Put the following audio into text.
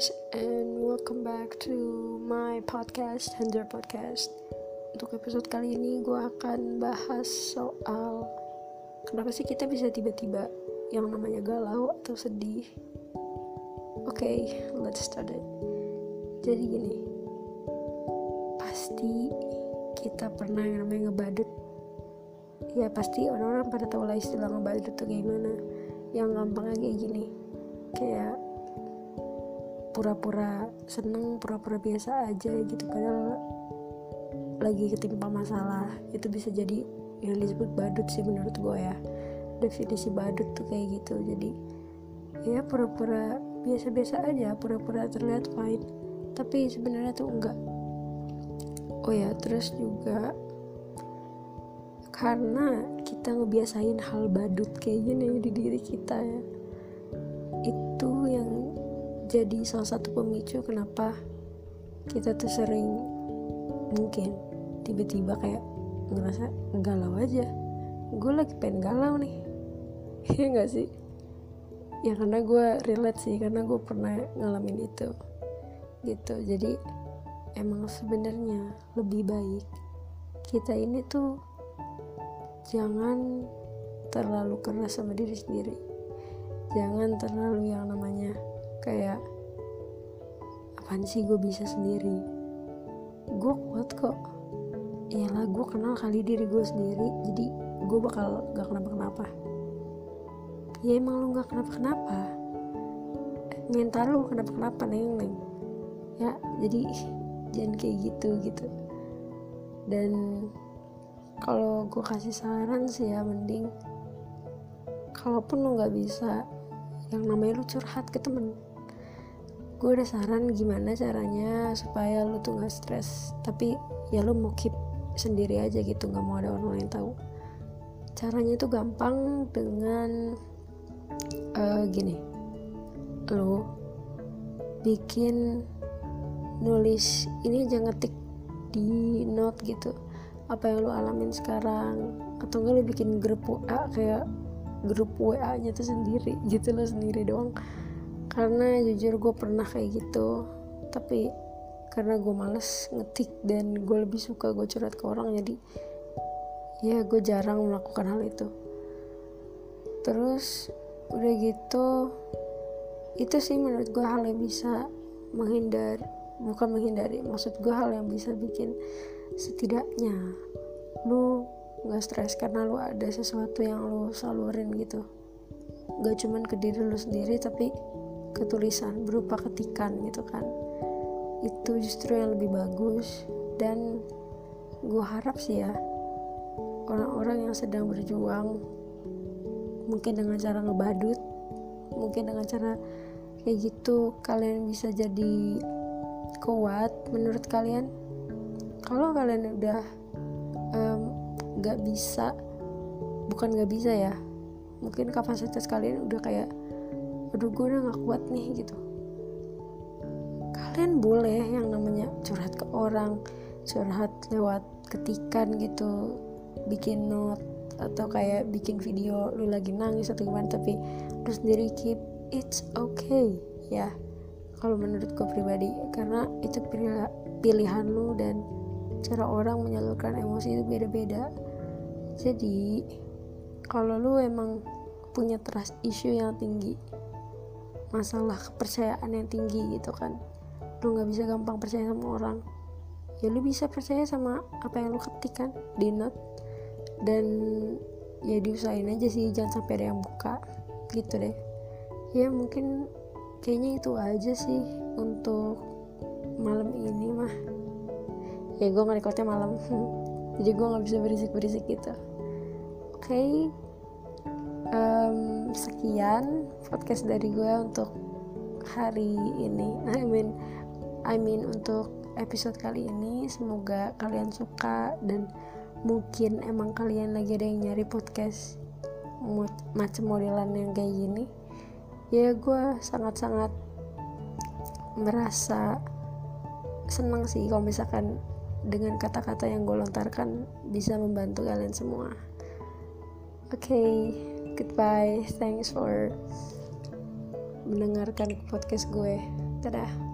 guys, and welcome back to my podcast, Hender Podcast. Untuk episode kali ini, gue akan bahas soal kenapa sih kita bisa tiba-tiba yang namanya galau atau sedih. Oke, okay, let's start it. Jadi gini, pasti kita pernah yang namanya ngebadut. Ya pasti orang-orang pada tahu lah istilah ngebadut tuh gimana. Yang gampangnya kayak gini, kayak pura-pura seneng pura-pura biasa aja gitu. Padahal lagi ketimpa masalah itu bisa jadi yang disebut badut sih menurut gue ya. Definisi badut tuh kayak gitu. Jadi ya pura-pura biasa-biasa aja pura-pura terlihat fine. Tapi sebenarnya tuh enggak. Oh ya terus juga karena kita ngebiasain hal badut kayak gini di diri kita ya jadi salah satu pemicu kenapa kita tuh sering mungkin tiba-tiba kayak ngerasa galau aja. Gue lagi pengen galau nih. Ya gak sih? Ya karena gue relate sih karena gue pernah ngalamin itu. Gitu. Jadi emang sebenarnya lebih baik kita ini tuh jangan terlalu keras sama diri sendiri. Jangan terlalu yang namanya kayak apaan sih gue bisa sendiri? Gue kuat kok. Iyalah gue kenal kali diri gue sendiri jadi gue bakal gak kenapa-kenapa. Ya emang lu gak kenapa-kenapa. Mental lu kenapa-kenapa neng neng. Ya jadi jangan kayak gitu gitu. Dan kalau gue kasih saran sih ya mending kalaupun lu nggak bisa yang namanya lu curhat ke temen gue udah saran gimana caranya supaya lu tuh gak stres tapi ya lu mau keep sendiri aja gitu nggak mau ada orang lain tahu. Caranya itu gampang dengan uh, gini. Lu bikin nulis ini aja ngetik di note gitu apa yang lu alamin sekarang. Atau enggak lu bikin grup WA kayak grup WA nya tuh sendiri gitu lo sendiri doang karena jujur gue pernah kayak gitu tapi karena gue males ngetik dan gue lebih suka gue curhat ke orang jadi ya gue jarang melakukan hal itu. Terus udah gitu itu sih menurut gue hal yang bisa menghindar bukan menghindari maksud gue hal yang bisa bikin setidaknya lu nggak stres karena lu ada sesuatu yang lu salurin gitu. Gak cuman ke diri lu sendiri tapi ketulisan berupa ketikan gitu kan. Itu justru yang lebih bagus. Dan gue harap sih ya orang-orang yang sedang berjuang mungkin dengan cara ngebadut mungkin dengan cara kayak gitu kalian bisa jadi kuat menurut kalian. Kalau kalian udah um, gak bisa bukan gak bisa ya mungkin kapasitas kalian udah kayak aduh gue udah gak kuat nih gitu. Kalian boleh yang namanya curhat ke orang curhat lewat ketikan gitu bikin note atau kayak bikin video lu lagi nangis atau gimana tapi lu sendiri keep it's okay ya kalau menurut gue pribadi. Karena itu pilihan lu dan cara orang menyalurkan emosi itu beda-beda. Jadi kalau lu emang punya trust issue yang tinggi masalah kepercayaan yang tinggi gitu kan. Lu nggak bisa gampang percaya sama orang. Ya lu bisa percaya sama apa yang lu ketik kan di note. Dan ya diusahain aja sih jangan sampai ada yang buka gitu deh. Ya mungkin kayaknya itu aja sih untuk malam ini mah. Ya gue ngerekodnya malam. Jadi gue nggak bisa berisik berisik gitu. Oke. Okay um, sekian podcast dari gue untuk hari ini. I mean I mean untuk episode kali ini. Semoga kalian suka dan mungkin emang kalian lagi ada yang nyari podcast macam modelan yang kayak gini. Ya gue sangat-sangat merasa senang sih kalau misalkan dengan kata-kata yang gue lontarkan bisa membantu kalian semua. Oke. okay goodbye. Thanks for mendengarkan podcast gue. Dadah